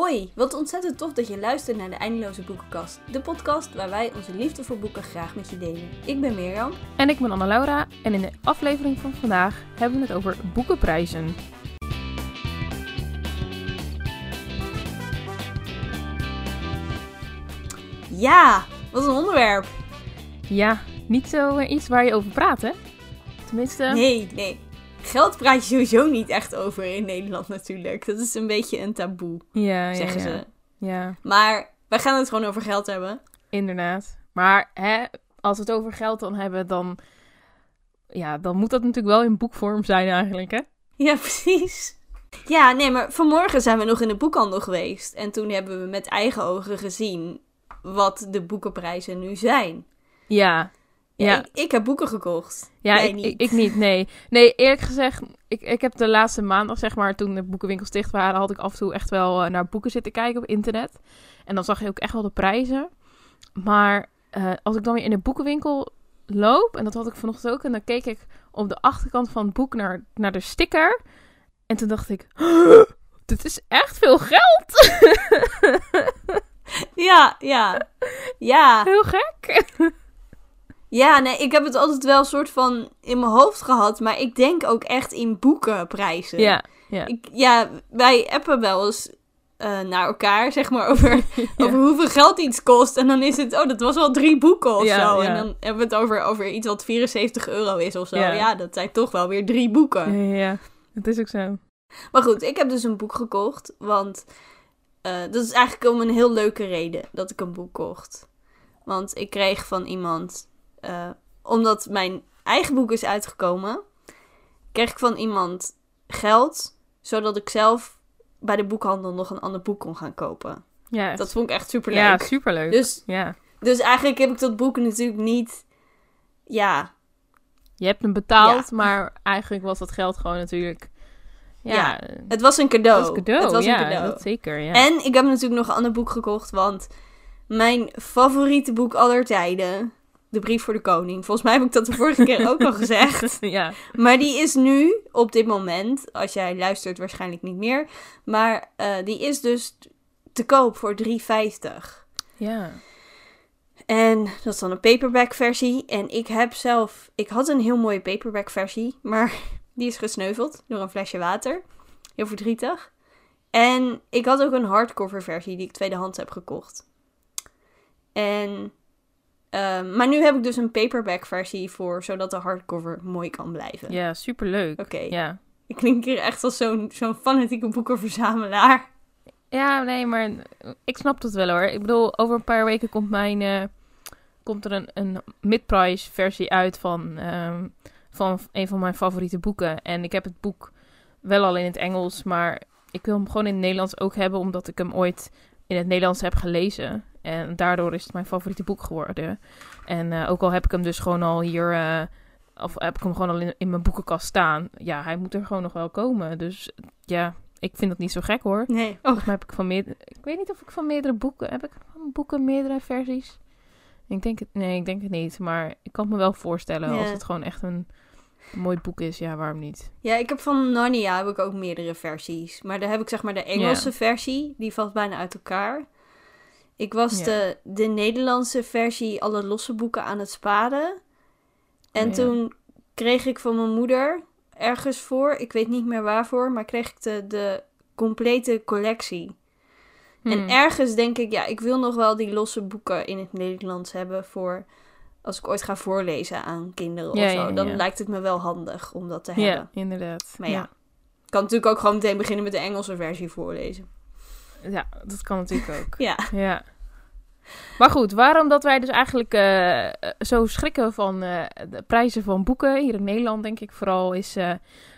Hoi, wat ontzettend tof dat je luistert naar de Eindeloze Boekenkast. De podcast waar wij onze liefde voor boeken graag met je delen. Ik ben Mirjam. En ik ben Anna-Laura en in de aflevering van vandaag hebben we het over boekenprijzen. Ja, wat een onderwerp. Ja, niet zo eh, iets waar je over praat, hè? Tenminste... Nee, nee. Geld praat je sowieso niet echt over in Nederland natuurlijk. Dat is een beetje een taboe, ja, zeggen ja, ja. ze. Ja, Maar wij gaan het gewoon over geld hebben. inderdaad. Maar hè, als we het over geld dan hebben, dan... Ja, dan moet dat natuurlijk wel in boekvorm zijn eigenlijk, hè? Ja, precies. Ja, nee, maar vanmorgen zijn we nog in de boekhandel geweest. En toen hebben we met eigen ogen gezien wat de boekenprijzen nu zijn. Ja, Ja. Ik, ik heb boeken gekocht. Ja, Jij ik, niet. Ik, ik niet, nee. Nee, eerlijk gezegd, ik, ik heb de laatste maandag, zeg maar, toen de boekenwinkels dicht waren, had ik af en toe echt wel eh, naar boeken zitten kijken op internet. En dan zag je ook echt wel de prijzen. Maar eh, als ik dan weer in de boekenwinkel loop, en dat had ik vanochtend ook, en dan keek ik op de achterkant van het boek naar, naar de sticker. En toen dacht ik, dit is echt veel geld. Ja, ja. Ja. Heel gek. Ja, nee, ik heb het altijd wel een soort van in mijn hoofd gehad. Maar ik denk ook echt in boekenprijzen. Ja, ja. Ik, ja, wij appen wel eens eh, naar elkaar, zeg maar, over, over hoeveel geld iets kost. En dan is het, oh, dat was wel drie boeken of Ja, zo. ja. En dan hebben we het over, over iets wat 74 euro is of zo. Ja. Dat zijn toch wel weer drie boeken. Ja. Het is ook zo. Maar goed, ik heb dus een boek gekocht. Want eh, dat is eigenlijk om een heel leuke reden dat ik een boek kocht. Want ik kreeg van iemand, eh, omdat mijn eigen boek is uitgekomen, kreeg ik van iemand geld, zodat ik zelf bij de boekhandel nog een ander boek kon gaan kopen. Ja, Dat vond ik echt super leuk. ja superleuk. Dus, Ja. dus eigenlijk heb ik dat boek natuurlijk niet, ja, Je hebt hem betaald, maar eigenlijk was dat geld gewoon natuurlijk... Ja, Ja, het was een cadeau. dat is cadeau. Het was ja, een cadeau. dat zeker, ja. En ik heb natuurlijk nog een ander boek gekocht, want mijn favoriete boek aller tijden, De Brief voor de Koning. Volgens mij heb ik dat de vorige keer ook al gezegd. ja. Maar die is nu, op dit moment, als jij luistert waarschijnlijk niet meer, maar eh, die is dus te koop voor 3,50. ja. En dat is dan een paperback versie. En ik heb zelf, ik had een heel mooie paperback versie, maar die is gesneuveld door een flesje water. Heel verdrietig. En ik had ook een hardcover versie die ik tweedehands heb gekocht. En, ehm, maar nu heb ik dus een paperback versie voor, zodat de hardcover mooi kan blijven. Ja, superleuk. Oké, Ja. ik klink hier echt als zo'n zo'n fanatieke boekenverzamelaar. ja, nee, maar ik snap het wel hoor. Ik bedoel, over een paar weken komt mijn... eh, komt er een, een mid-price versie uit van, ehm, van een van mijn favoriete boeken. En ik heb het boek wel al in het Engels, maar ik wil hem gewoon in het Nederlands ook hebben, omdat ik hem ooit in het Nederlands heb gelezen. En daardoor is het mijn favoriete boek geworden. En eh, ook al heb ik hem dus gewoon al hier, eh, of heb ik hem gewoon al in, in mijn boekenkast staan. Ja, hij moet er gewoon nog wel komen. Dus ja, ik vind dat niet zo gek hoor. Nee. Oh, Volgens mij heb ik van meerdere... Ik weet niet of ik van meerdere boeken... Heb ik van boeken meerdere versies? Ik denk het... Nee, ik denk het niet. Maar ik kan het me wel voorstellen Ja. als het gewoon echt een mooi boek is. Ja, waarom niet? Ja, ik heb van Narnia heb ik ook meerdere versies. Maar daar heb ik zeg maar de Engelse versie. Die valt bijna uit elkaar. Ik was Ja. de, de Nederlandse versie alle losse boeken aan het sparen. En Oh, ja. toen kreeg ik van mijn moeder ergens voor, ik weet niet meer waarvoor, maar kreeg ik de, de complete collectie. En Hmm. ergens denk ik, ja, ik wil nog wel die losse boeken in het Nederlands hebben voor als ik ooit ga voorlezen aan kinderen Ja, of zo. Dan lijkt het me wel handig om dat te hebben. Ja, inderdaad. Maar ja. Ik kan natuurlijk ook gewoon meteen beginnen met de Engelse versie voorlezen. Ja, dat kan natuurlijk ook. Ja. Ja. Maar goed, waarom dat wij dus eigenlijk eh, zo schrikken van eh, de prijzen van boeken, hier in Nederland denk ik vooral, is... eh,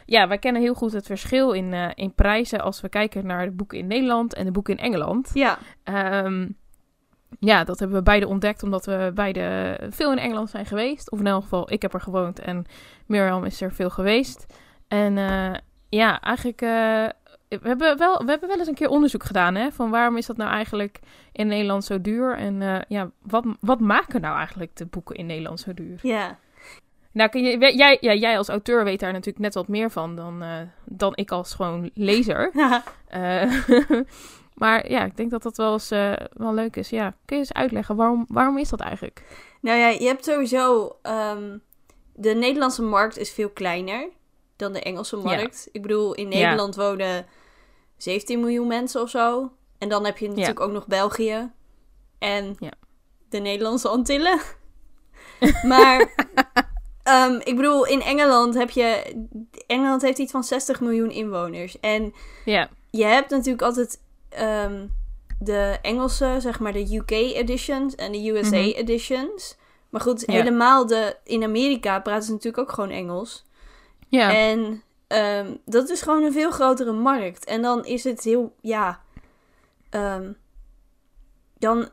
ja, wij kennen heel goed het verschil in, in prijzen als we kijken naar de boeken in Nederland en de boeken in Engeland. Ja. Ehm, ja, dat hebben we beide ontdekt omdat we beide veel in Engeland zijn geweest. Of in elk geval, ik heb er gewoond en Mirjam is er veel geweest. En ja, eigenlijk, we, hebben wel, we hebben wel eens een keer onderzoek gedaan, hè. Van waarom is dat nou eigenlijk in Nederland zo duur? En eh, ja, wat, wat maken nou eigenlijk de boeken in Nederland zo duur? Ja. Nou, kun je, jij, ja, jij als auteur weet daar natuurlijk net wat meer van dan, eh, dan ik als gewoon lezer. Eh, Maar ja, ik denk dat dat wel eens wel leuk is. Ja, kun je eens uitleggen, waarom, waarom is dat eigenlijk? Nou ja, je hebt sowieso... ehm, de Nederlandse markt is veel kleiner dan de Engelse Ja. markt. Ik bedoel, in Ja. Nederland wonen 17 miljoen mensen of zo. En dan heb je natuurlijk ook nog België. En Ja. de Nederlandse Antillen. maar ehm, ik bedoel, in Engeland heb je... Engeland heeft iets van 60 miljoen inwoners. En Ja, je hebt natuurlijk altijd ehm, de Engelse, zeg maar de UK editions en de USA Mhm. editions. Maar goed, helemaal de... In Amerika praten ze natuurlijk ook gewoon Engels. ja, En ehm, dat is gewoon een veel grotere markt. En dan is het heel, ja. ehm, dan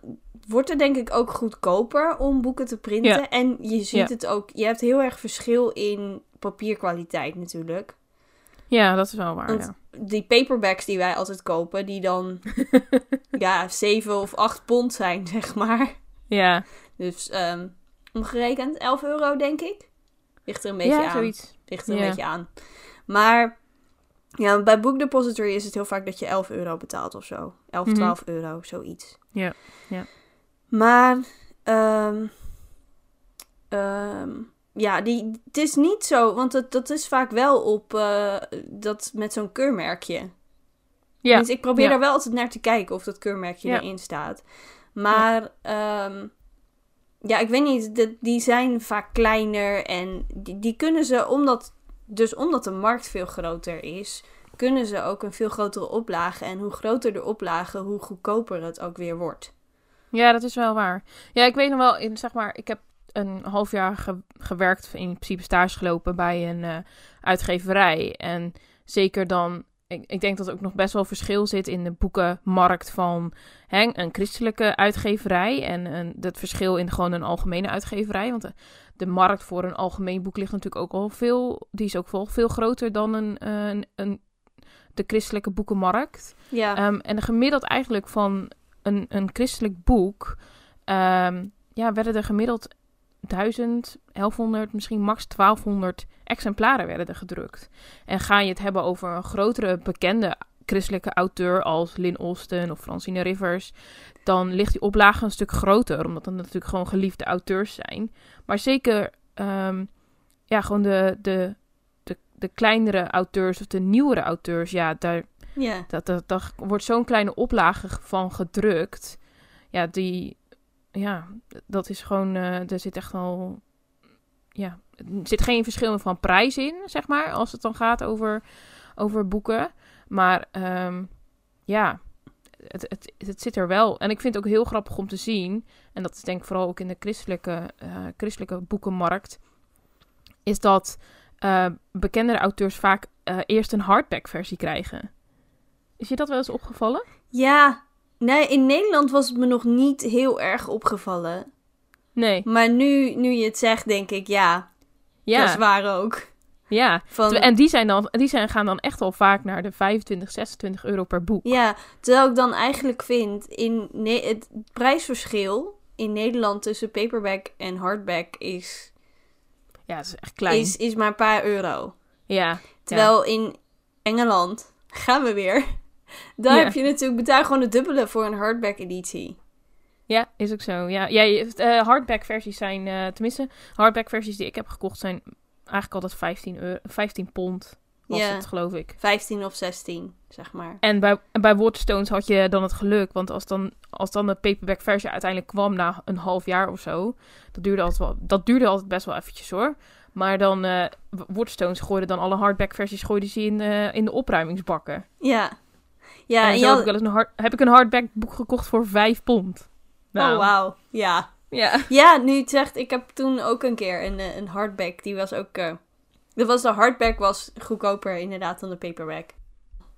wordt het denk ik ook goedkoper om boeken te printen. Ja. En je ziet Ja. het ook, je hebt heel erg verschil in papierkwaliteit natuurlijk. ja, dat is wel waar. Ja. Die paperbacks die wij altijd kopen, die dan ja, 7 of 8 pond zijn, zeg maar. ja, Dus ehm, omgerekend 11 euro, denk ik. Ligt er een beetje ja aan. zoiets. Ligt er een beetje aan. Maar ja, bij Book Depository is het heel vaak dat je 11 euro betaalt of zo. 11, Mhm. 12 euro, zoiets. Ja, ja. Maar, ehm, ehm, ja, die, het is niet zo, want het, dat is vaak wel op eh, dat met zo'n keurmerkje. Ja, Dus ik probeer ja. daar wel altijd naar te kijken of dat keurmerkje Ja. erin staat. Maar ehm, ja, ik weet niet, de- die zijn vaak kleiner en die, die kunnen ze, omdat, dus omdat de markt veel groter is, kunnen ze ook een veel grotere oplage. En hoe groter de oplage, hoe goedkoper het ook weer wordt. Ja, dat is wel waar. Ja, ik weet nog wel, in, zeg maar, ik heb een half jaar ge- gewerkt, in principe stage gelopen bij een eh, uitgeverij. En zeker dan, ik, ik denk dat er ook nog best wel verschil zit in de boekenmarkt van hè, een christelijke uitgeverij. En een, dat verschil in gewoon een algemene uitgeverij. Want de, de markt voor een algemeen boek ligt natuurlijk ook al veel, die is ook wel veel groter dan een, een, een, de christelijke boekenmarkt. Ja, Ehm, en de gemiddeld eigenlijk van een, een christelijk boek, ehm, ja, werden er gemiddeld 1000, 1100, misschien max 1200 exemplaren werden er gedrukt. En ga je het hebben over een grotere bekende christelijke auteur als Lynn Austin of Francine Rivers, dan ligt die oplage een stuk groter, omdat dat natuurlijk gewoon geliefde auteurs zijn. Maar zeker, ehm, ja, gewoon de, de, de, de kleinere auteurs of de nieuwere auteurs, ja, daar, ja. dat, dat, daar wordt zo'n kleine oplage van gedrukt. Ja, die. Ja, dat is gewoon. eh, er zit echt al. Ja, er zit geen verschil van prijs in, zeg maar. Als het dan gaat over, over boeken. Maar ehm, ja, het, het, het zit er wel. En ik vind het ook heel grappig om te zien. En dat is denk ik vooral ook in de christelijke, eh, christelijke boekenmarkt. Is dat eh bekendere auteurs vaak eerst een hardback versie krijgen. Is je dat wel eens opgevallen? Ja, nee, in Nederland was het me nog niet heel erg opgevallen. Nee. Maar nu, nu je het zegt, denk ik, ja, dat is Ja, waar ook. ja. Van, En die, zijn dan, die zijn, gaan dan echt al vaak naar de 25, 26 euro per boek. Ja, terwijl ik dan eigenlijk vind, in ne- het prijsverschil in Nederland tussen paperback en hardback is, Ja, dat is echt klein. is, is maar een paar euro. Ja, Terwijl in Engeland, gaan we weer, daar Ja. heb je natuurlijk betaal gewoon het dubbele voor een hardback editie. ja, is ook zo. Ja, ja eh, hardback versies zijn, eh, tenminste, hardback versies die ik heb gekocht zijn eigenlijk altijd 15, euro, 15 pond. Was Ja. het, geloof ik. 15 of 16, zeg maar. En bij, bij Waterstones had je dan het geluk, want als dan, als dan de paperback versie uiteindelijk kwam na een half jaar of zo, dat duurde altijd, wel, dat duurde altijd best wel eventjes hoor. Maar dan, eh Waterstones gooiden dan alle hardback versies gooiden ze in, in de opruimingsbakken. Ja. Ja, en en zo heb ik, wel eens een hard, heb ik een hardback boek gekocht voor 5 pond. Nou, Oh, wauw. Ja. Ja. Ja, nu het zegt, ik heb toen ook een keer een, eh, een hardback. Die was ook... eh dat was de hardback was goedkoper inderdaad dan de paperback.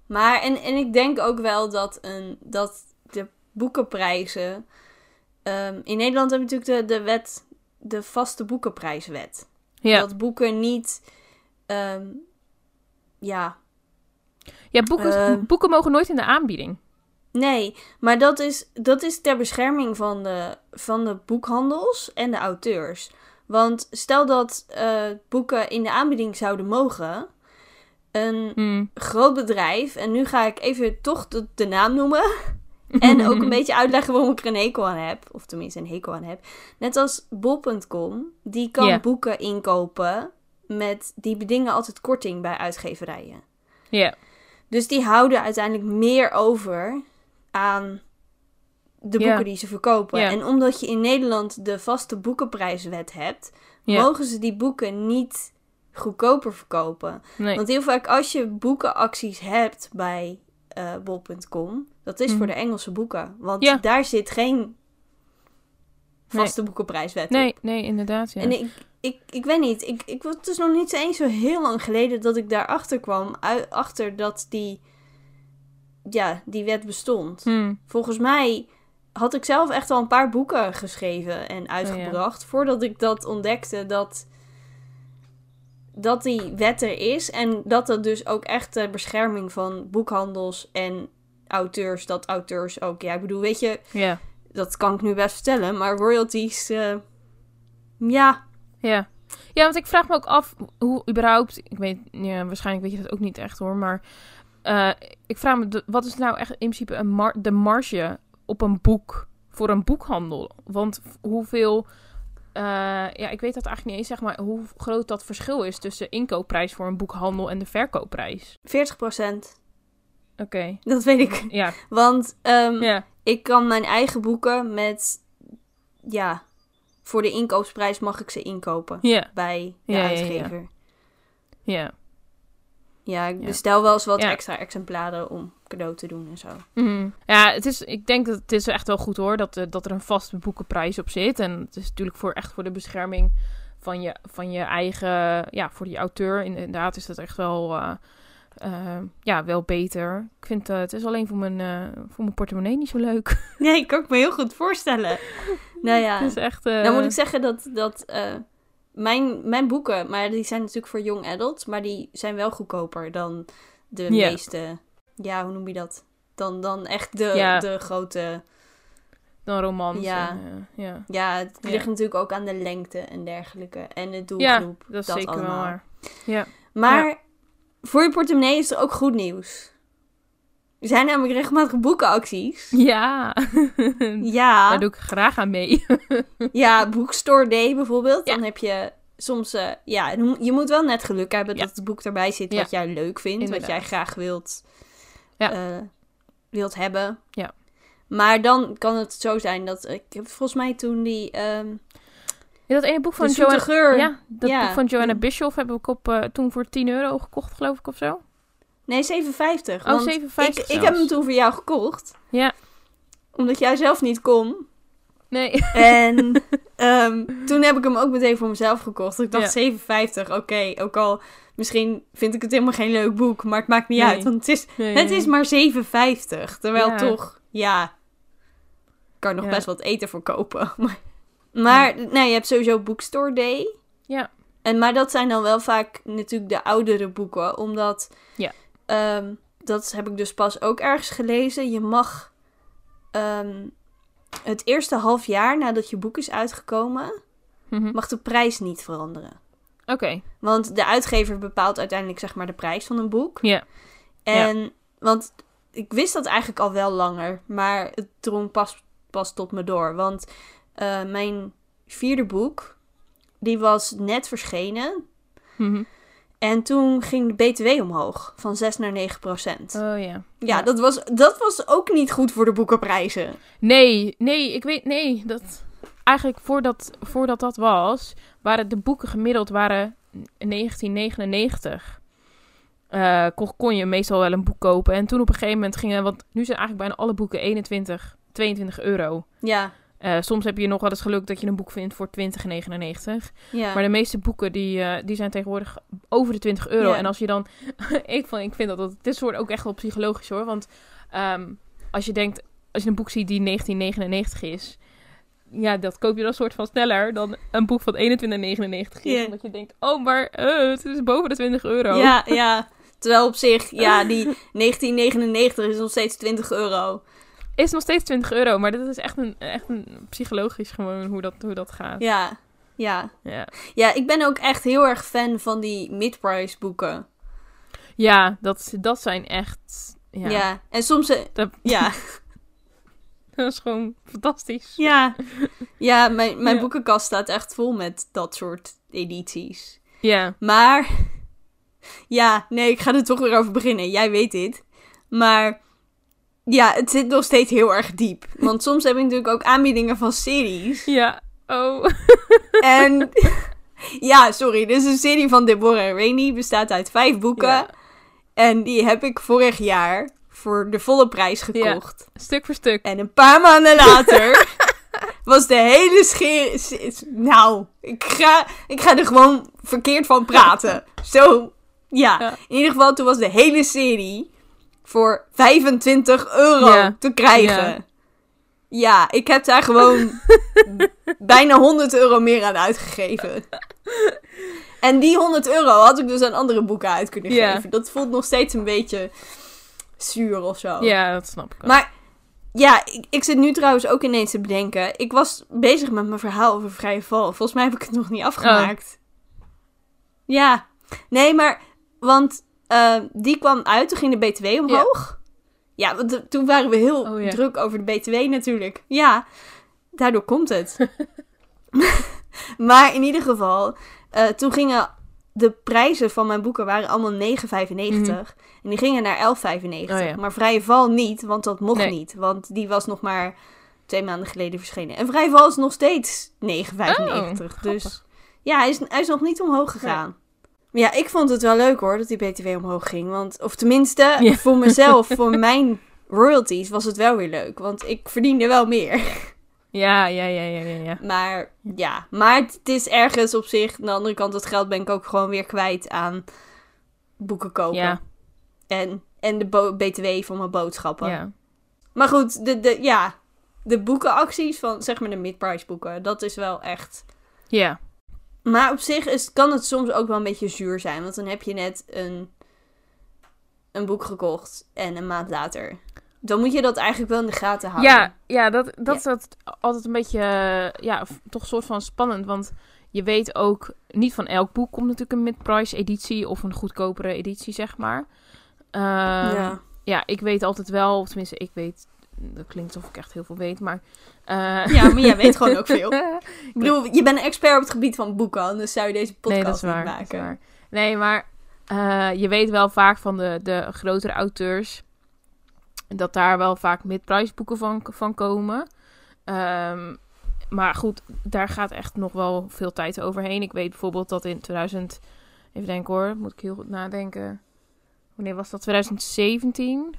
Maar, en, en ik denk ook wel dat, een, dat de boekenprijzen... ehm, in Nederland hebben we natuurlijk de, de wet, de vaste boekenprijswet. Ja. Dat boeken niet... ehm, ja, ja, boeken, Eh. boeken mogen nooit in de aanbieding. Nee, maar dat is, dat is ter bescherming van de, van de boekhandels en de auteurs. Want stel dat eh, boeken in de aanbieding zouden mogen, een Hmm. groot bedrijf. En nu ga ik even toch de, de naam noemen. En ook een beetje uitleggen waarom ik er een hekel aan heb. Of tenminste een hekel aan heb. Net als bol.com. Die kan boeken inkopen. Met, die bedingen altijd korting bij uitgeverijen. Ja. Dus die houden uiteindelijk meer over aan de boeken die ze verkopen. En omdat je in Nederland de vaste boekenprijswet hebt, mogen ze die boeken niet goedkoper verkopen. Nee. Want heel vaak als je boekenacties hebt bij eh bol.com, dat is Mhm. voor de Engelse boeken. Want daar zit geen vaste boekenprijswet op. Nee, nee, inderdaad. Ja. En ik, ik, ik weet niet, ik, ik, het is nog niet eens zo heel lang geleden dat ik daarachter kwam. achter dat die, ja, die wet bestond. Hmm. Volgens mij had ik zelf echt al een paar boeken geschreven en uitgebracht. Voordat ik dat ontdekte dat, dat die wet er is. En dat dat dus ook echt de bescherming van boekhandels en auteurs. Dat auteurs ook, ja, ik bedoel, weet je, Ja. dat kan ik nu best vertellen. Maar royalties, eh, ja, Ja. Ja, want ik vraag me ook af hoe überhaupt... Ik weet, ja, waarschijnlijk weet je dat ook niet echt hoor, maar... eh, ik vraag me, de- wat is nou echt in principe een mar- de marge op een boek voor een boekhandel? Want hoeveel... eh, ja, ik weet dat eigenlijk niet eens, zeg maar, hoe groot dat verschil is tussen inkoopprijs voor een boekhandel en de verkoopprijs. 40%. Oké. Dat weet ik. Ja. Want ehm, Ja. ik kan mijn eigen boeken met, ja, voor de inkoopprijs mag ik ze inkopen bij de Ja, ja, ja. uitgever. Ja. Ja, ik bestel wel eens wat extra exemplaren om cadeau te doen en zo. Mhm. Ja, het is, ik denk dat het is echt wel goed hoor, dat, er- dat er een vaste boekenprijs op zit. En het is natuurlijk voor, echt voor de bescherming van je, van je eigen, ja, voor die auteur. Inderdaad is dat echt wel, eh, eh, ja, wel beter. Ik vind eh, het is alleen voor mijn, eh, voor mijn portemonnee niet zo leuk. Nee, kan ik me heel goed voorstellen. nou ja, Het is echt... dan moet ik zeggen dat, dat mijn, mijn boeken, maar die zijn natuurlijk voor young adults, maar die zijn wel goedkoper dan de Ja. meeste, ja, hoe noem je dat? Dan, dan echt de, Ja. de grote dan romans. Ja. en, ja. Ja, het Ja. ligt natuurlijk ook aan de lengte en dergelijke. En de ja, doelgroep. dat is dat zeker allemaal. wel waar. Ja. Maar voor je portemonnee is er ook goed nieuws. Er zijn namelijk regelmatig boekenacties. Ja. Ja, Daar doe ik graag aan mee. ja Bookstore Day bijvoorbeeld. Ja. Dan heb je soms... eh, ja, je moet wel net geluk hebben Ja. dat het boek erbij zit wat jij leuk vindt. Wat jij graag wilt, Ja. eh, wilt hebben. Ja. Maar dan kan het zo zijn dat... Ik heb volgens mij toen die... ehm Ja, dat ene boek van Joanna... geur... Ja, dat Ja. boek van Joanna Bischoff heb ik op, eh, toen voor 10 euro gekocht, geloof ik, of zo. Nee, 7,50. Oh, want 7,50 Ik, ik heb hem toen voor jou gekocht. Ja. Omdat jij zelf niet kon. Nee. En ehm, toen heb ik hem ook meteen voor mezelf gekocht. Ik dacht Ja. 7,50. Oké, ook al misschien vind ik het helemaal geen leuk boek. Maar het maakt niet Nee. uit. Want het is, nee. het is maar 7,50. Terwijl Ja. toch, ja... Ik kan er nog Ja. best wat eten voor kopen. Maar, maar nee, je hebt sowieso Bookstore Day. Ja. En, maar dat zijn dan wel vaak natuurlijk de oudere boeken. Omdat... Ja. ehm, dat heb ik dus pas ook ergens gelezen. Je mag ehm, het eerste half jaar nadat je boek is uitgekomen... Mhm. mag de prijs niet veranderen. Oké. Want de uitgever bepaalt uiteindelijk zeg maar de prijs van een boek. Ja. En, want ik wist dat eigenlijk al wel langer, maar het drong pas, pas tot me door. Want eh, mijn vierde boek, die was net verschenen. Mhm. En toen ging de BTW omhoog, van 6 naar 9 procent. Oh ja. ja, ja. Dat, was, dat was ook niet goed voor de boekenprijzen. Nee, nee, ik weet... Nee, dat... Eigenlijk voordat, voordat dat was, waren de boeken gemiddeld waren 1999. Eh, kon, kon je meestal wel een boek kopen. En toen op een gegeven moment gingen... Want nu zijn eigenlijk bijna alle boeken 21, 22 euro. Ja, Eh, soms heb je nog wel eens geluk dat je een boek vindt voor 20,99. ja. Maar de meeste boeken die, eh, die zijn tegenwoordig over de 20 euro. Ja. En als je dan... ik, vond, ik vind dat... dat dit soort ook echt wel psychologisch hoor. Want ehm, als je denkt... Als je een boek ziet die 1999 is... Ja, dat koop je dan soort van sneller dan een boek van 21,99 is. Ja. Omdat je denkt, oh, maar eh, het is boven de 20 euro. ja, ja. Terwijl op zich, ja, die 1999 is nog steeds 20 euro. Is nog steeds 20 euro. Maar dit is echt een, echt een psychologisch gewoon hoe dat, hoe dat gaat. Ja, ja. Ja. Ja, ik ben ook echt heel erg fan van die mid-price boeken. Ja, dat, dat zijn echt... Ja, Ja, en soms... eh, Dat, Ja, dat is gewoon fantastisch. ja. ja mijn, mijn Ja. boekenkast staat echt vol met dat soort edities. Ja, Maar, ja, nee, ik ga er toch weer over beginnen. Jij weet dit. Maar, ja, het zit nog steeds heel erg diep. Want soms heb ik natuurlijk ook aanbiedingen van series. ja. Oh. En, ja, sorry, dit is een serie van Deborah en Rainey. Bestaat uit vijf boeken. Ja. En die heb ik vorig jaar voor de volle prijs gekocht. Stuk voor stuk. En een paar maanden later was de hele scheer... s- Nou, ik ga, ik ga er gewoon verkeerd van praten. Zo, ja. Ja. In ieder geval, toen was de hele serie voor 25 euro Ja. te krijgen. Ja. Ja. ik heb daar gewoon bijna 100 euro meer aan uitgegeven. En die 100 euro had ik dus aan andere boeken uit kunnen Ja. geven. Dat voelt nog steeds een beetje zuur of zo. Ja, dat snap ik wel. Maar ja, ik, ik zit nu trouwens ook ineens te bedenken. Ik was bezig met mijn verhaal over vrije val. Volgens mij heb ik het nog niet afgemaakt. Ja, nee, maar want eh, die kwam uit, toen ging de BTW omhoog. Ja, want toen waren we heel Oh, ja. druk over de BTW natuurlijk. Ja, daardoor komt het. maar in ieder geval, eh, toen gingen de prijzen van mijn boeken waren allemaal 9,95. En die gingen naar 11,95. Oh, ja. Maar Vrije Val niet, want dat mocht Nee. niet. Want die was nog maar twee maanden geleden verschenen. En Vrije Val is nog steeds 9,95. Oh, dus ja, hij is, hij is nog niet omhoog gegaan. Ja, ik vond het wel leuk hoor, dat die BTW omhoog ging. Want, of tenminste, Ja. voor mezelf, voor mijn royalties, was het wel weer leuk. Want ik verdiende wel meer. Ja, ja, ja, ja, ja. ja. Maar ja, maar het is ergens op zich. Aan de andere kant, dat geld ben ik ook gewoon weer kwijt aan boeken kopen. Ja, En, en de BTW van mijn boodschappen. ja. Maar goed, de, de, ja, de boekenacties van zeg maar de mid-price boeken, dat is wel echt. Ja, Maar op zich is, kan het soms ook wel een beetje zuur zijn. Want dan heb je net een, een boek gekocht en een maand later. Dan moet je dat eigenlijk wel in de gaten houden. ja, ja dat, dat is dat altijd een beetje, eh, ja, toch soort van spannend. Want je weet ook, niet van elk boek komt natuurlijk een mid-price editie of een goedkopere editie, zeg maar. Ehm, ja. ja, ik weet altijd wel, of tenminste, ik weet, dat klinkt alsof ik echt heel veel weet, maar... eh, ja, maar jij weet gewoon ook veel. Ik bedoel, je bent een expert op het gebied van boeken, anders zou je deze podcast nee, dat is waar. niet dat is maken. waar. Nee, maar eh, je weet wel vaak van de, de grotere auteurs dat daar wel vaak mid-price boeken van, van komen. Ehm, maar goed, daar gaat echt nog wel veel tijd overheen. Ik weet bijvoorbeeld dat in 2000, even denken hoor, moet ik heel goed nadenken. Wanneer was dat? 2017?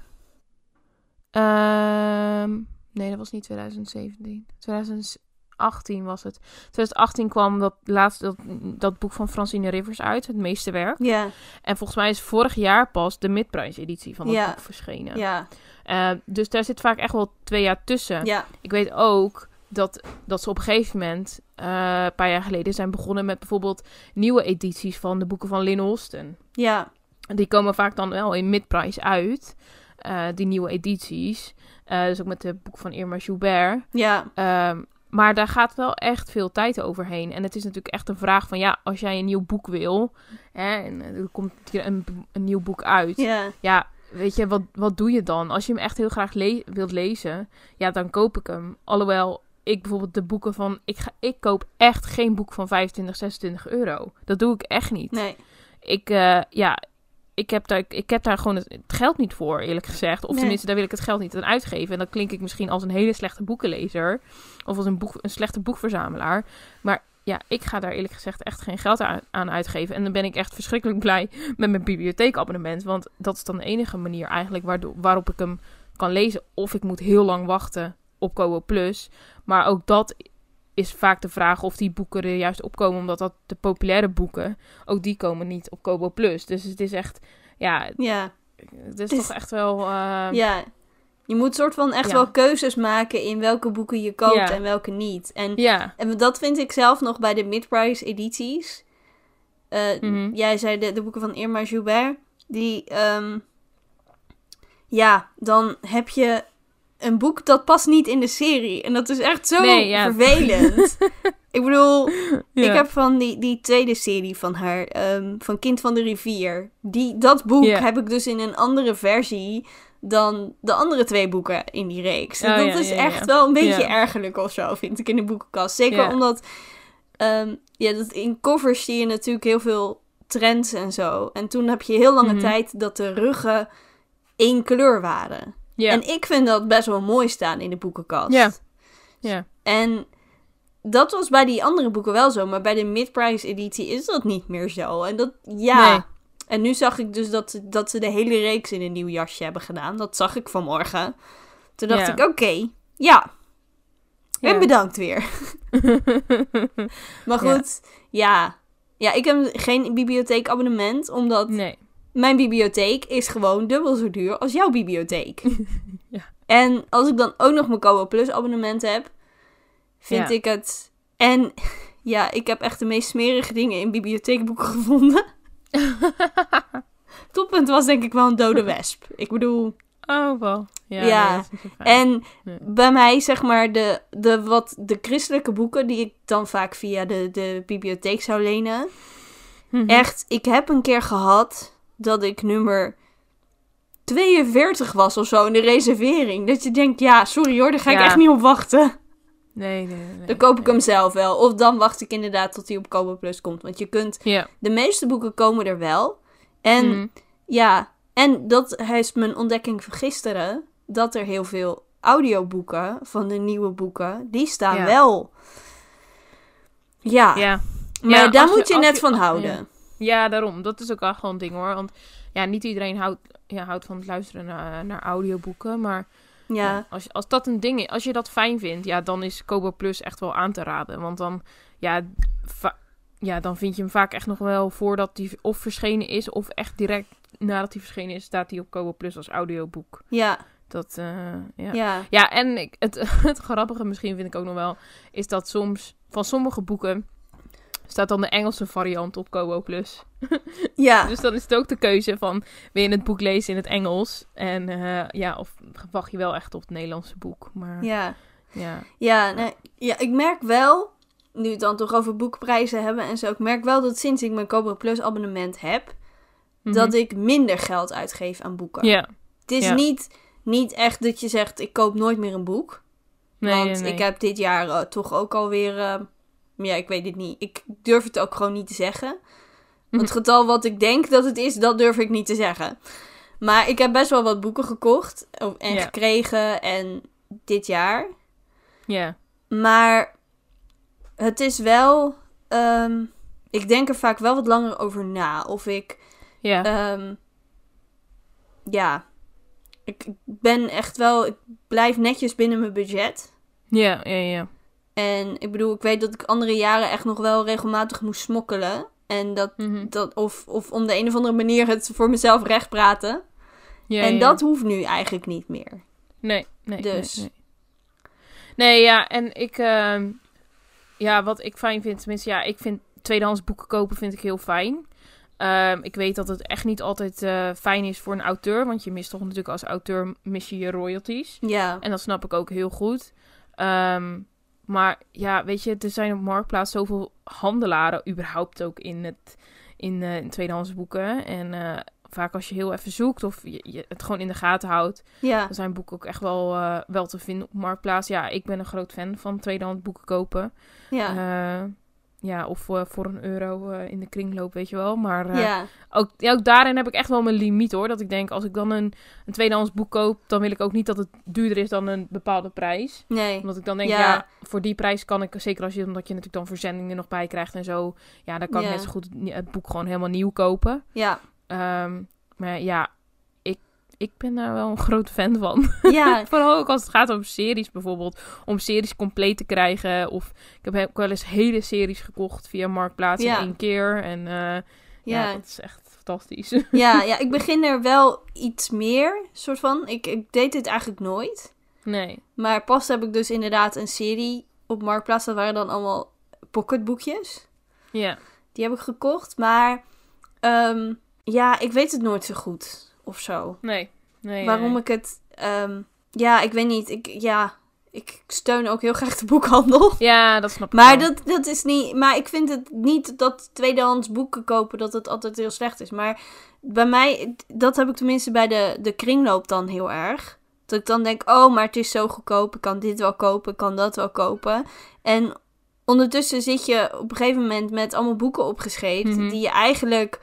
Ehm, nee, dat was niet 2017. 2018 was het. 2018 kwam dat laatste dat, dat boek van Francine Rivers uit, het meeste werk. Ja, En volgens mij is vorig jaar pas de mid-price editie van dat boek verschenen. ja, Eh, dus daar zit vaak echt wel twee jaar tussen. ja. Ik weet ook dat, dat ze op een gegeven moment, eh, een paar jaar geleden, zijn begonnen met bijvoorbeeld nieuwe edities van de boeken van Lynn Holston. Ja, Die komen vaak dan wel in mid-price uit, eh, die nieuwe edities. Eh, dus ook met de boek van Irma Joubert. ja, Ehm, maar daar gaat wel echt veel tijd overheen. En het is natuurlijk echt een vraag van, ja, als jij een nieuw boek wil, hè, en eh, er komt hier een, een nieuw boek uit, ja. ja, weet je, wat, wat doe je dan? Als je hem echt heel graag le- wilt lezen, ja, dan koop ik hem. Alhoewel, ik bijvoorbeeld de boeken van... Ik, ga, ik koop echt geen boek van 25, 26 euro. Dat doe ik echt niet. Nee. Ik, ja, ik heb, daar, ik heb daar gewoon het, geld niet voor, eerlijk gezegd. Of Nee. tenminste, daar wil ik het geld niet aan uitgeven. En dan klink ik misschien als een hele slechte boekenlezer. Of als een, boek, een slechte boekverzamelaar. Maar ja, ik ga daar eerlijk gezegd echt geen geld aan, aan uitgeven. En dan ben ik echt verschrikkelijk blij met mijn bibliotheekabonnement. Want dat is dan de enige manier eigenlijk waardoor, waarop ik hem kan lezen. Of ik moet heel lang wachten op Kobo Plus. Maar ook dat is vaak de vraag of die boeken er juist opkomen. Omdat dat de populaire boeken, ook die komen niet op Kobo Plus. Dus het is echt, ja, Ja, het is Het is- toch echt wel... eh, ja. Je moet soort van echt Ja. wel keuzes maken in welke boeken je koopt Ja. en welke niet. En, ja. en dat vind ik zelf nog bij de mid-price edities. Eh, Mhm. Jij zei de, de boeken van Irma Joubert. Die, ehm, ja, dan heb je een boek dat past niet in de serie. En dat is echt zo Nee, ja. vervelend. Ik bedoel, Ja. ik heb van die, die tweede serie van haar, ehm, van Kind van de Rivier. Die, dat boek Ja. heb ik dus in een andere versie dan de andere twee boeken in die reeks. En Oh, dat is echt wel een beetje ergerlijk of zo, vind ik, in de boekenkast. Zeker omdat, ehm, ja, dat in covers zie je natuurlijk heel veel trends en zo. En toen heb je heel lange Mhm. tijd dat de ruggen één kleur waren. Ja. En ik vind dat best wel mooi staan in de boekenkast. Ja. Ja. En dat was bij die andere boeken wel zo, maar bij de mid-price editie is dat niet meer zo. En dat, ja. Nee. En nu zag ik dus dat, dat ze de hele reeks in een nieuw jasje hebben gedaan. Dat zag ik vanmorgen. Toen dacht Ja. ik, oké, ja. En Ja. bedankt weer. Maar Ja. goed, ja. ja. ik heb geen bibliotheekabonnement, omdat nee. Mijn bibliotheek is gewoon dubbel zo duur als jouw bibliotheek. Ja. En als ik dan ook nog mijn Kobo Plus abonnement heb, vind Ja. ik het... En ja, ik heb echt de meest smerige dingen in bibliotheekboeken gevonden. Toppunt was denk ik wel een dode wesp. Ik bedoel... Oh, wel. Ja. Ja. nee. En Nee. bij mij, zeg maar, de, de, wat, de christelijke boeken die ik dan vaak via de, de bibliotheek zou lenen... Mhm. Echt, ik heb een keer gehad dat ik nummer 42 was of zo in de reservering. Dat je denkt, ja, sorry hoor, daar ga ik Ja. echt niet op wachten. Nee, nee, nee. Dan koop ik nee. hem zelf wel. Of dan wacht ik inderdaad tot hij op Kobo Plus komt. Want je kunt, Ja. de meeste boeken komen er wel. En Mhm. ja, en dat is mijn ontdekking van gisteren. Dat er heel veel audioboeken van de nieuwe boeken, die staan Ja. wel. Ja, Ja. maar daar je- moet je net je- van ja. houden. Ja, daarom. Dat is ook wel gewoon een ding hoor. Want ja, niet iedereen houdt, ja, houdt van het luisteren naar, naar audioboeken. Maar Ja, Ja, als, als dat een ding is, als je dat fijn vindt, ja, dan is Kobo Plus echt wel aan te raden. Want dan, ja, ja, dan vind je hem vaak echt nog wel voordat die of verschenen is, of echt direct nadat hij verschenen is, staat hij op Kobo Plus als audioboek. ja, Dat, eh, ja. ja. Ja, en ik, het, het grappige misschien vind ik ook nog wel, is dat soms van sommige boeken staat dan de Engelse variant op Kobo Plus. Ja, Dus dan is het ook de keuze van, wil je het boek lezen in het Engels? En eh, ja, of wacht je wel echt op het Nederlandse boek? Maar ja. ja. Ja, nee, ja, ik merk wel, nu het dan toch over boekprijzen hebben en zo, ik merk wel dat sinds ik mijn Kobo Plus abonnement heb, Mhm. dat ik minder geld uitgeef aan boeken. Ja, Het is ja. niet, niet echt dat je zegt, ik koop nooit meer een boek. nee, want nee, nee. ik heb dit jaar eh, toch ook alweer, ja, ik weet het niet. Ik durf het ook gewoon niet te zeggen. Want het getal wat ik denk dat het is, dat durf ik niet te zeggen. Maar ik heb best wel wat boeken gekocht en gekregen en dit jaar. Ja, Maar het is wel. ehm, ik denk er vaak wel wat langer over na. Of ik. ja, ehm, ja. Ik ben echt wel. Ik blijf netjes binnen mijn budget. ja, ja, ja. En ik bedoel, ik weet dat ik andere jaren echt nog wel regelmatig moest smokkelen. En dat. Mhm. dat of, of om de een of andere manier het voor mezelf recht praten. ja en ja. dat hoeft nu eigenlijk niet meer. Nee, nee. Dus. Nee, nee. Nee, ja, en ik... ehm, ja, wat ik fijn vind, tenminste, ja, ik vind tweedehands boeken kopen vind ik heel fijn. Ehm, ik weet dat het echt niet altijd eh, fijn is voor een auteur, want je mist toch natuurlijk als auteur mis je je royalties. Ja. En dat snap ik ook heel goed. Ehm, maar ja, weet je, er zijn op Marktplaats zoveel handelaren, überhaupt ook in, het, in, eh, in tweedehands boeken. En eh, vaak als je heel even zoekt of je, je het gewoon in de gaten houdt, Ja. dan zijn boeken ook echt wel, eh, wel te vinden op Marktplaats. Ja, ik ben een groot fan van tweedehands boeken kopen. Ja. Ja, of eh, voor een euro eh, in de kringloop, weet je wel. Maar eh, ja. ook, ja, ook daarin heb ik echt wel mijn limiet hoor. Dat ik denk, als ik dan een, een tweedehands boek koop, dan wil ik ook niet dat het duurder is dan een bepaalde prijs. Nee. Omdat ik dan denk, Ja. ja, voor die prijs kan ik, zeker als je, omdat je natuurlijk dan verzendingen nog bij krijgt en zo. Ja, dan kan Ja. ik net zo goed het, het boek gewoon helemaal nieuw kopen. Ja. Ehm, maar ja, ik, ben daar wel een groot fan van. Ja. Vooral ook als het gaat om series bijvoorbeeld. Om series compleet te krijgen. Of ik heb ook wel eens hele series gekocht via Marktplaats Ja. in één keer. En eh, ja. Ja. dat is echt fantastisch. Ja, ja, ik begin er wel iets meer, soort van. Ik, ik deed dit eigenlijk nooit. nee. Maar pas heb ik dus inderdaad een serie op Marktplaats. Dat waren dan allemaal pocketboekjes. Ja. Die heb ik gekocht. Maar ehm, ja, ik weet het nooit zo goed of zo. Nee. nee Waarom nee. ik het... ehm, ja, ik weet niet. Ik, ja, ik steun ook heel graag de boekhandel. Ja, dat snap ik Maar wel. dat, dat is niet. Maar ik vind het niet dat tweedehands boeken kopen dat het altijd heel slecht is. Maar bij mij, dat heb ik tenminste bij de, de kringloop dan heel erg. Dat ik dan denk, oh, maar het is zo goedkoop. Ik kan dit wel kopen, ik kan dat wel kopen. En ondertussen zit je op een gegeven moment met allemaal boeken opgeschreven. Mhm. Die je eigenlijk,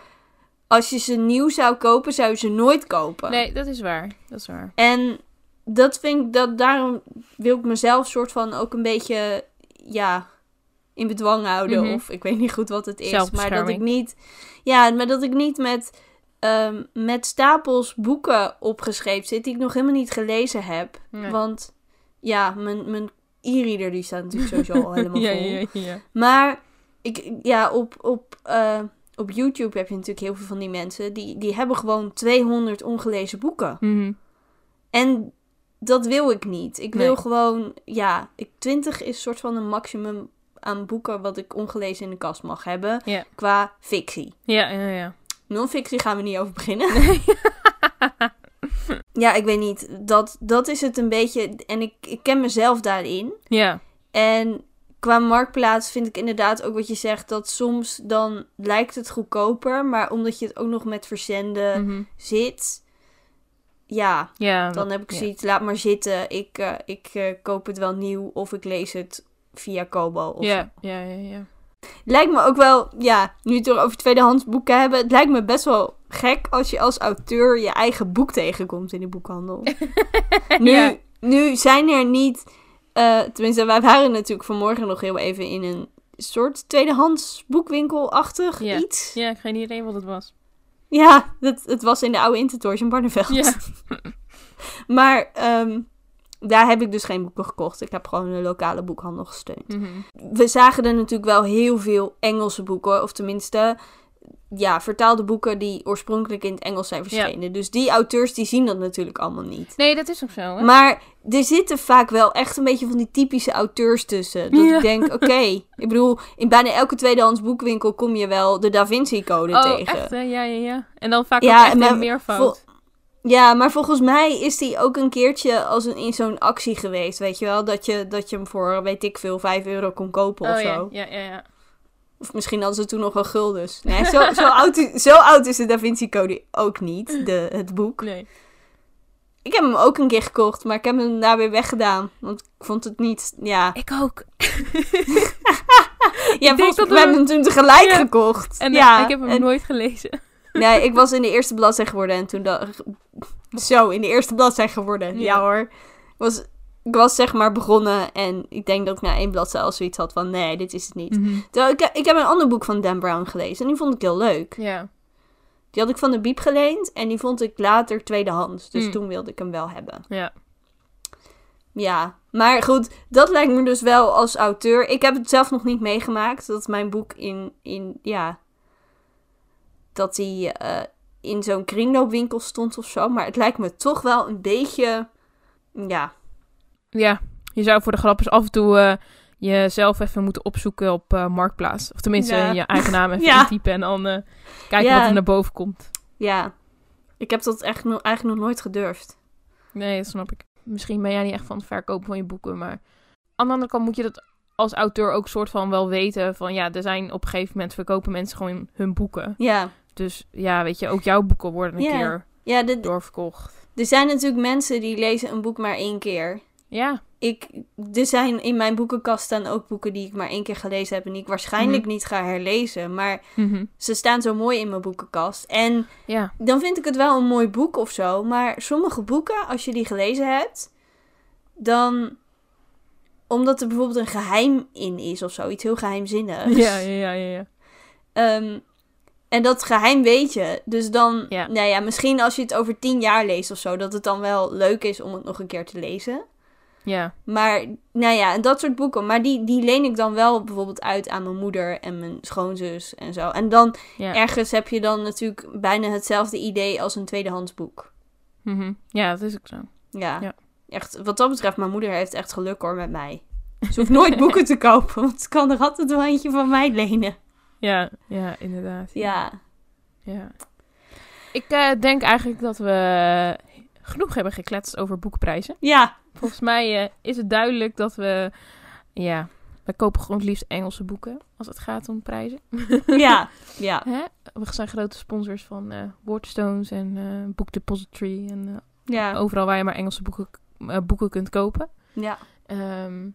als je ze nieuw zou kopen, zou je ze nooit kopen. Nee, dat is waar. Dat is waar. En dat vind ik, dat, daarom wil ik mezelf soort van ook een beetje, ja, in bedwang houden. Mhm. Of ik weet niet goed wat het is. Maar dat ik niet, ja, maar dat ik niet met, ehm, met stapels boeken opgeschreven zit die ik nog helemaal niet gelezen heb. Nee. Want ja, mijn, mijn e-reader die staat natuurlijk sowieso al helemaal vol. ja, ja, ja. Maar ik, ja, op, op, eh, op YouTube heb je natuurlijk heel veel van die mensen. Die, die hebben gewoon 200 ongelezen boeken. Mhm. En dat wil ik niet. Ik wil Nee. gewoon, ja, ik, 20 is soort van een maximum aan boeken wat ik ongelezen in de kast mag hebben. Qua fictie. Ja, ja, ja. Non-fictie gaan we niet over beginnen. ja, ik weet niet. Dat, dat is het een beetje. En ik, ik ken mezelf daarin. Ja, En qua marktplaats vind ik inderdaad ook wat je zegt. Dat soms dan lijkt het goedkoper. Maar omdat je het ook nog met verzenden mhm. zit. Ja, dan heb ik zoiets, laat maar zitten. Ik, eh, ik eh, koop het wel nieuw of ik lees het via Kobo. Ja, ja, ja. Lijkt me ook wel, ja, nu het er over tweedehands boeken hebben. Het lijkt me best wel gek als je als auteur je eigen boek tegenkomt in de boekhandel. nu, Ja. nu zijn er niet, eh, tenminste wij waren natuurlijk vanmorgen nog heel even in een soort tweedehands boekwinkelachtig iets. Ja, ik geen idee wat het was. Ja, dat, het was in de oude Intertoys in Barneveld. Ja. Maar ehm, daar heb ik dus geen boeken gekocht. Ik heb gewoon een lokale boekhandel gesteund. Mhm. We zagen er natuurlijk wel heel veel Engelse boeken. Of tenminste, ja, vertaalde boeken die oorspronkelijk in het Engels zijn verschenen. Dus die auteurs die zien dat natuurlijk allemaal niet. Nee, dat is ook zo, hè? Maar er zitten vaak wel echt een beetje van die typische auteurs tussen. Dat Ja. ik denk, oké. ik bedoel, in bijna elke tweedehands boekwinkel kom je wel de Da Vinci Code oh, tegen. echt, hè? Ja, ja, ja. En dan vaak Ja, ook echt maar een meervoud. Ja, maar volgens mij is die ook een keertje als een, in zo'n actie geweest, weet je wel? Dat je, dat je hem voor, weet ik veel, 5 euro kon kopen of oh, zo. ja, ja, ja, ja. Of misschien hadden ze toen nog wel guldens. Nee, zo, zo, oud, is- zo oud is de Da Vinci Code ook niet, de, het boek. Nee. Ik heb hem ook een keer gekocht, maar ik heb hem daar weer weggedaan. Want ik vond het niet, ja... Ik ook. Ja, volgens dat mij hebben we- hem toen tegelijk Ja. gekocht. En ja, ik heb hem en- nooit gelezen. Nee, ik was in de eerste bladzijde geworden en toen dacht Zo, in de eerste bladzijde geworden. Ja, Ja. hoor. Ik was, ik was zeg maar begonnen en ik denk dat ik na één bladzijde al zoiets had van... Nee, dit is het niet. Terwijl ik, ik heb een ander boek van Dan Brown gelezen en die vond ik heel leuk. Ja. Die had ik van de Biep geleend en die vond ik later tweedehands. Dus Hmm. toen wilde ik hem wel hebben. Ja. Ja, maar goed, dat lijkt me dus wel als auteur. Ik heb het zelf nog niet meegemaakt. Dat mijn boek in, in ja, dat die eh, in zo'n kringloopwinkel stond of zo. Maar het lijkt me toch wel een beetje, ja, Ja. Je zou voor de grapjes af en toe eh, jezelf even moeten opzoeken op eh, Marktplaats. Of tenminste Ja. je eigen naam even Ja. intypen en dan eh, kijken Ja. wat er naar boven komt. ja. Ik heb dat echt nog, eigenlijk nog nooit gedurfd. Nee, dat snap ik. Misschien ben jij niet echt van het verkopen van je boeken, maar aan de andere kant moet je dat als auteur ook soort van wel weten van ja, er zijn op een gegeven moment verkopen mensen gewoon hun boeken. Ja, Dus ja, weet je, ook jouw boeken worden een keer ja de, doorverkocht. er zijn natuurlijk mensen die lezen een boek maar één keer. Ja, Ik, er zijn in mijn boekenkast staan ook boeken die ik maar één keer gelezen heb en die ik waarschijnlijk Mhm. niet ga herlezen. Maar Mhm. ze staan zo mooi in mijn boekenkast. En ja, dan vind ik het wel een mooi boek of zo. Maar sommige boeken, als je die gelezen hebt, dan omdat er bijvoorbeeld een geheim in is of zo, iets heel geheimzinnigs. ja, ja, ja, ja. ja. Ehm, en dat geheim weet je. Dus dan, Ja. nou ja, misschien als je het over tien jaar leest of zo, dat het dan wel leuk is om het nog een keer te lezen. Ja, Maar, nou ja, en dat soort boeken. Maar die, die leen ik dan wel bijvoorbeeld uit aan mijn moeder en mijn schoonzus en zo. En dan ja. ergens heb je dan natuurlijk bijna hetzelfde idee als een tweedehands boek. Mhm. ja, dat is ook zo. Ja. Ja. Echt, wat dat betreft, mijn moeder heeft echt geluk hoor met mij. Ze hoeft nooit boeken te kopen, want ze kan er altijd wel eentje van mij lenen. Ja, ja, inderdaad. Ja. Ja. Ik eh, denk eigenlijk dat we genoeg hebben gekletst over boekprijzen. Ja, Volgens mij eh, is het duidelijk dat we... Ja, we kopen gewoon het liefst Engelse boeken als het gaat om prijzen. Ja, ja. Hè? We zijn grote sponsors van eh Wordstones en eh Book Depository. En Ja, overal waar je maar Engelse boeken, boeken kunt kopen. ja. Ehm,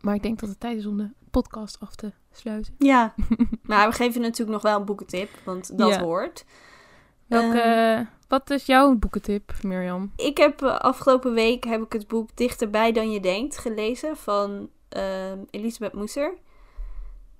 maar ik denk dat het tijd is om de podcast af te sluiten. ja. Maar we geven natuurlijk nog wel een boekentip, want dat Ja. hoort. Welke, Ehm. Wat is jouw boekentip, Mirjam? Ik heb eh, afgelopen week heb ik het boek Dichterbij dan je denkt gelezen van ehm, Elisabeth Moeser.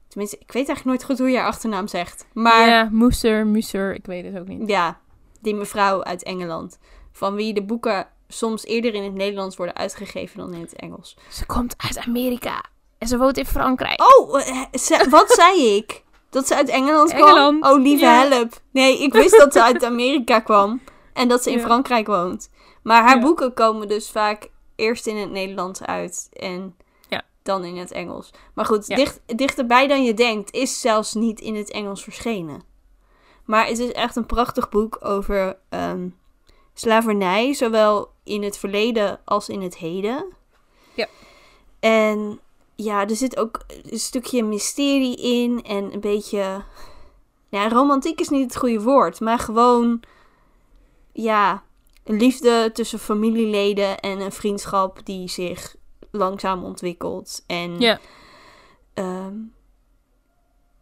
Tenminste, ik weet eigenlijk nooit goed hoe je haar achternaam zegt. Maar Ja, Moeser, Muser, ik weet het ook niet. Ja, die mevrouw uit Engeland. Van wie de boeken soms eerder in het Nederlands worden uitgegeven dan in het Engels. Ze komt uit Amerika en ze woont in Frankrijk. Oh, eh, ze- wat zei ik? Dat ze uit Engeland kwam? Oh, lieve ja. help. Nee, ik wist dat ze uit Amerika kwam. En dat ze in Ja. Frankrijk woont. Maar haar Ja. boeken komen dus vaak eerst in het Nederlands uit. En Ja. dan in het Engels. Maar goed, dicht, dichterbij dan je denkt is zelfs niet in het Engels verschenen. Maar het is echt een prachtig boek over ehm, slavernij. Zowel in het verleden als in het heden. Ja. En ja, er zit ook een stukje mysterie in. En een beetje... Ja, romantiek is niet het goede woord. Maar gewoon... Ja, liefde tussen familieleden en een vriendschap die zich langzaam ontwikkelt. En Ja. ehm,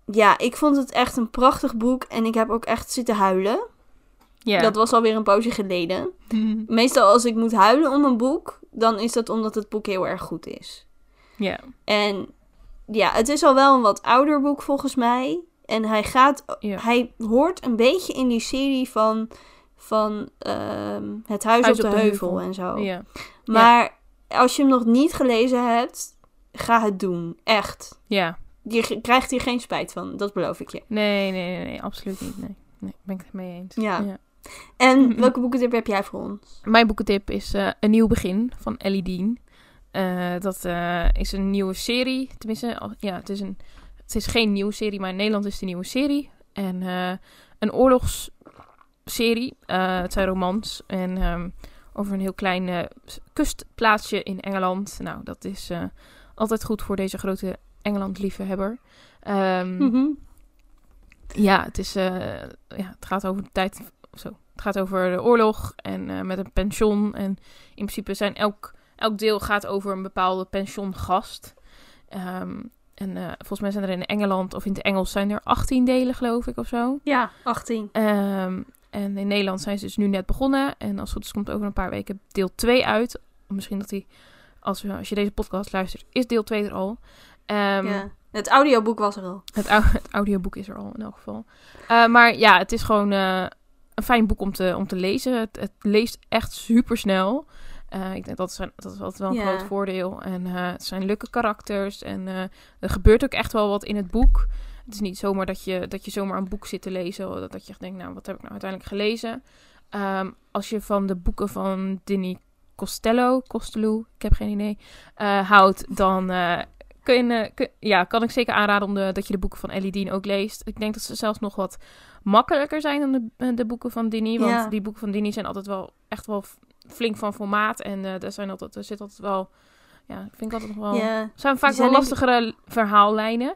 ja, ik vond het echt een prachtig boek. En ik heb ook echt zitten huilen. Ja. Dat was alweer een poosje geleden. Meestal als ik moet huilen om een boek, dan is dat omdat het boek heel erg goed is. Ja. En ja, het is al wel een wat ouder boek volgens mij. En hij gaat, Ja. hij hoort een beetje in die serie van, van ehm, Het Huis, op de, Heuvel, en zo. ja. Maar als je hem nog niet gelezen hebt, ga het doen. Echt. Ja. Je krijgt hier geen spijt van, dat beloof ik je. Nee, nee, nee, nee, absoluut niet. Nee. nee, ben ik het mee eens. Ja. En welke boekentip heb jij voor ons? Mijn boekentip is eh, Een Nieuw Begin van Ellie Dean. Eh, dat eh, is een nieuwe serie. Tenminste, ja, het is, een, het is geen nieuwe serie, maar in Nederland is het een nieuwe serie. En eh, een oorlogsserie. Het zijn romans. En ehm, over een heel klein kustplaatsje in Engeland. Nou, dat is altijd goed voor deze grote Engeland-liefhebber. Ehm, Mhm. ja, het, is, ja, het gaat over de tijd. Zo. Het gaat over de oorlog en met een pension. En in principe zijn elk, elk deel gaat over een bepaalde pensiongast. Ehm, en eh, volgens mij zijn er in Engeland of in het Engels zijn er 18 delen, geloof ik, of zo. Ja, 18. Ehm, en in Nederland zijn ze dus nu net begonnen. En als het goed is, komt over een paar weken deel 2 uit. Misschien dat die, als, we, als je deze podcast luistert, is deel 2 er al. Ehm, ja. Het audioboek was er al. het, au- het audioboek is er al in elk geval. Eh, maar ja, het is gewoon eh, een fijn boek om te, om te lezen. Het, het leest echt super snel. Ik denk dat is, dat is altijd wel een groot voordeel. En eh, het zijn leuke karakters. En eh, er gebeurt ook echt wel wat in het boek. Het is niet zomaar dat je, dat je zomaar een boek zit te lezen. Dat, dat je echt denkt, nou, wat heb ik nou uiteindelijk gelezen? Ehm, als je van de boeken van Dinny Costello, Costello, ik heb geen idee, eh, houdt, dan eh, kun eh, ja, kan ik zeker aanraden om de, dat je de boeken van Ellie Dean ook leest. Ik denk dat ze zelfs nog wat makkelijker zijn dan de, eh, de boeken van Dinny. Want die boeken van Dinny zijn altijd wel echt wel flink van formaat. En eh er, zijn altijd, er zit altijd wel, ja, vind ik altijd nog wel... Ja. zijn vaak zijn wel ik- lastigere verhaallijnen.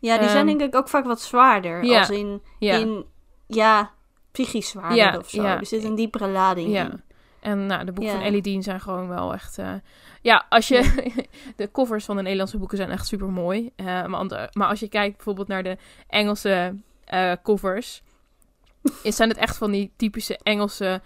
ja, die zijn Ehm, denk ik ook vaak wat zwaarder. ja. Als in, Ja. in, ja, psychisch zwaarder of zo. Er zit een diepere lading Ja. in. En nou, de boeken van Ellie Dean zijn gewoon wel echt... eh, ja, als je... de covers van de Nederlandse boeken zijn echt super mooi. maar, ander- maar als je kijkt bijvoorbeeld naar de Engelse eh, covers... is, zijn het echt van die typische Engelse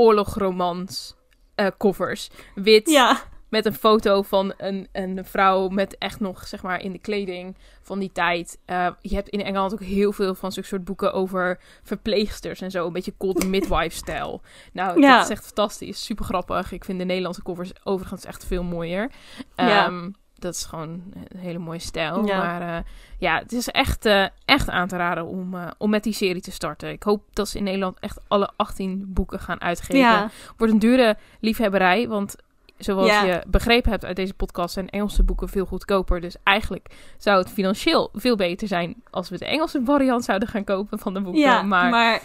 oorlogromans eh, covers. Wit, Ja, met een foto van een, een vrouw met echt nog, zeg maar, in de kleding van die tijd. Eh, je hebt in Engeland ook heel veel van zulke soort boeken over verpleegsters en zo. Een beetje golden midwife-stijl. Nou, Ja. dat is echt fantastisch. Super grappig. Ik vind de Nederlandse covers overigens echt veel mooier. Ja. Dat is gewoon een hele mooie stijl. Ja. Maar eh, ja, het is echt, eh, echt aan te raden om, eh, om met die serie te starten. Ik hoop dat ze in Nederland echt alle 18 boeken gaan uitgeven. ja. Wordt een dure liefhebberij, want zoals Ja. je begrepen hebt uit deze podcast zijn Engelse boeken veel goedkoper. Dus eigenlijk zou het financieel veel beter zijn als we de Engelse variant zouden gaan kopen van de boeken. ja maar, maar,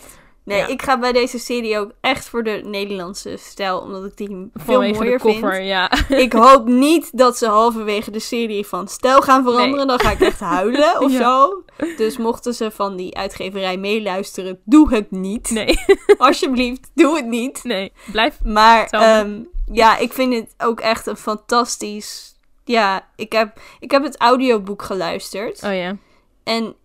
Nee, Ja. ik ga bij deze serie ook echt voor de Nederlandse stijl, omdat ik die veel Vanwege de mooier koffer, vind. ja. Ik hoop niet dat ze halverwege de serie van stijl gaan veranderen. Dan ga ik echt huilen of Ja. zo. Dus mochten ze van die uitgeverij meeluisteren, doe het niet. Nee, Alsjeblieft, doe het niet. nee. Blijf. Maar ehm, ja, ik vind het ook echt een fantastisch. Ja, ik heb, ik heb het audioboek geluisterd. Oh ja. En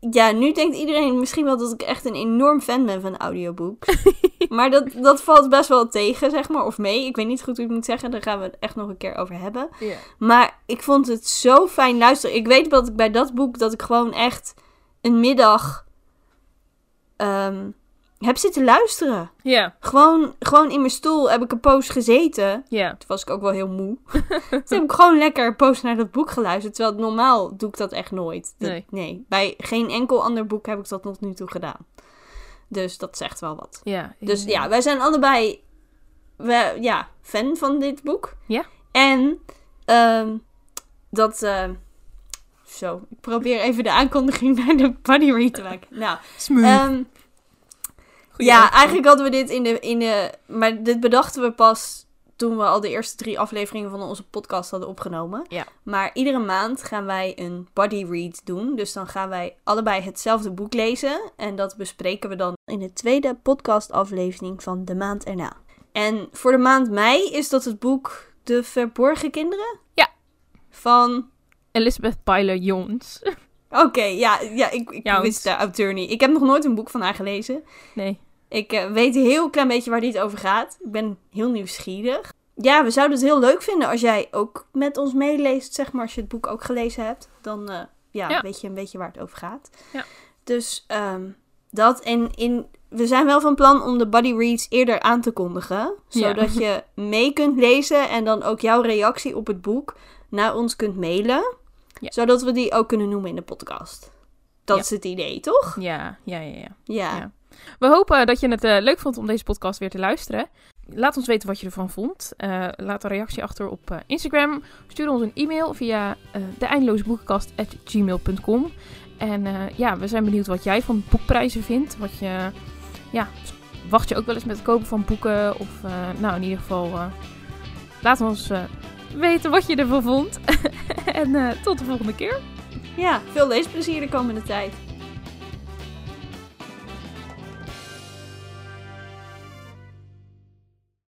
ja, nu denkt iedereen misschien wel dat ik echt een enorm fan ben van audiobooks. maar dat, dat valt best wel tegen, zeg maar. Of mee. Ik weet niet goed hoe ik moet zeggen. Daar gaan we het echt nog een keer over hebben. Maar ik vond het zo fijn luisteren. Ik weet dat ik bij dat boek dat ik gewoon echt een middag ehm, heb zitten luisteren. Ja. Gewoon, gewoon in mijn stoel heb ik een poos gezeten. Ja. Toen was ik ook wel heel moe. Toen heb ik gewoon lekker een poos naar dat boek geluisterd. Terwijl normaal doe ik dat echt nooit. Dat- Nee. Bij geen enkel ander boek heb ik dat tot nu toe gedaan. Dus dat zegt wel wat. Ja. Dus ja, wij zijn allebei we, ja, fan van dit boek. Ja. En ehm, dat... ehm, zo, ik probeer even de aankondiging naar de body read te maken. Nou, Smooth. ehm, ja, eigenlijk hadden we dit in de, in de... Maar dit bedachten we pas toen we al de eerste drie afleveringen van onze podcast hadden opgenomen. Ja. Maar iedere maand gaan wij een body read doen. Dus dan gaan wij allebei hetzelfde boek lezen. En dat bespreken we dan in de tweede podcastaflevering van de maand erna. En voor de maand mei is dat het boek De Verborgen Kinderen? Ja. Van... Elizabeth Pyler Jones. Oké, ja, ja, ik, ik wist de auteur niet. Ik heb nog nooit een boek van haar gelezen. Nee. Ik eh, weet een heel klein beetje waar dit over gaat. Ik ben heel nieuwsgierig. Ja, we zouden het heel leuk vinden als jij ook met ons meeleest, zeg maar, als je het boek ook gelezen hebt. Dan eh, ja, Ja. weet je een beetje waar het over gaat. Ja. Dus ehm, dat en in... We zijn wel van plan om de body reads eerder aan te kondigen. Ja. Zodat je mee kunt lezen en dan ook jouw reactie op het boek naar ons kunt mailen. Ja. Zodat we die ook kunnen noemen in de podcast. Dat Ja. is het idee, toch? Ja, ja, ja, ja. Ja. We hopen dat je het eh, leuk vond om deze podcast weer te luisteren. Laat ons weten wat je ervan vond. Eh, laat een reactie achter op eh, Instagram. Stuur ons een e-mail via de eindeloosboekenkast.gmail.com. En ja, we zijn benieuwd wat jij van boekprijzen vindt. Wat je, ja, wacht je ook wel eens met het kopen van boeken? Of nou, in ieder geval, laat ons weten wat je ervan vond. en tot de volgende keer. Ja, veel leesplezier de komende tijd.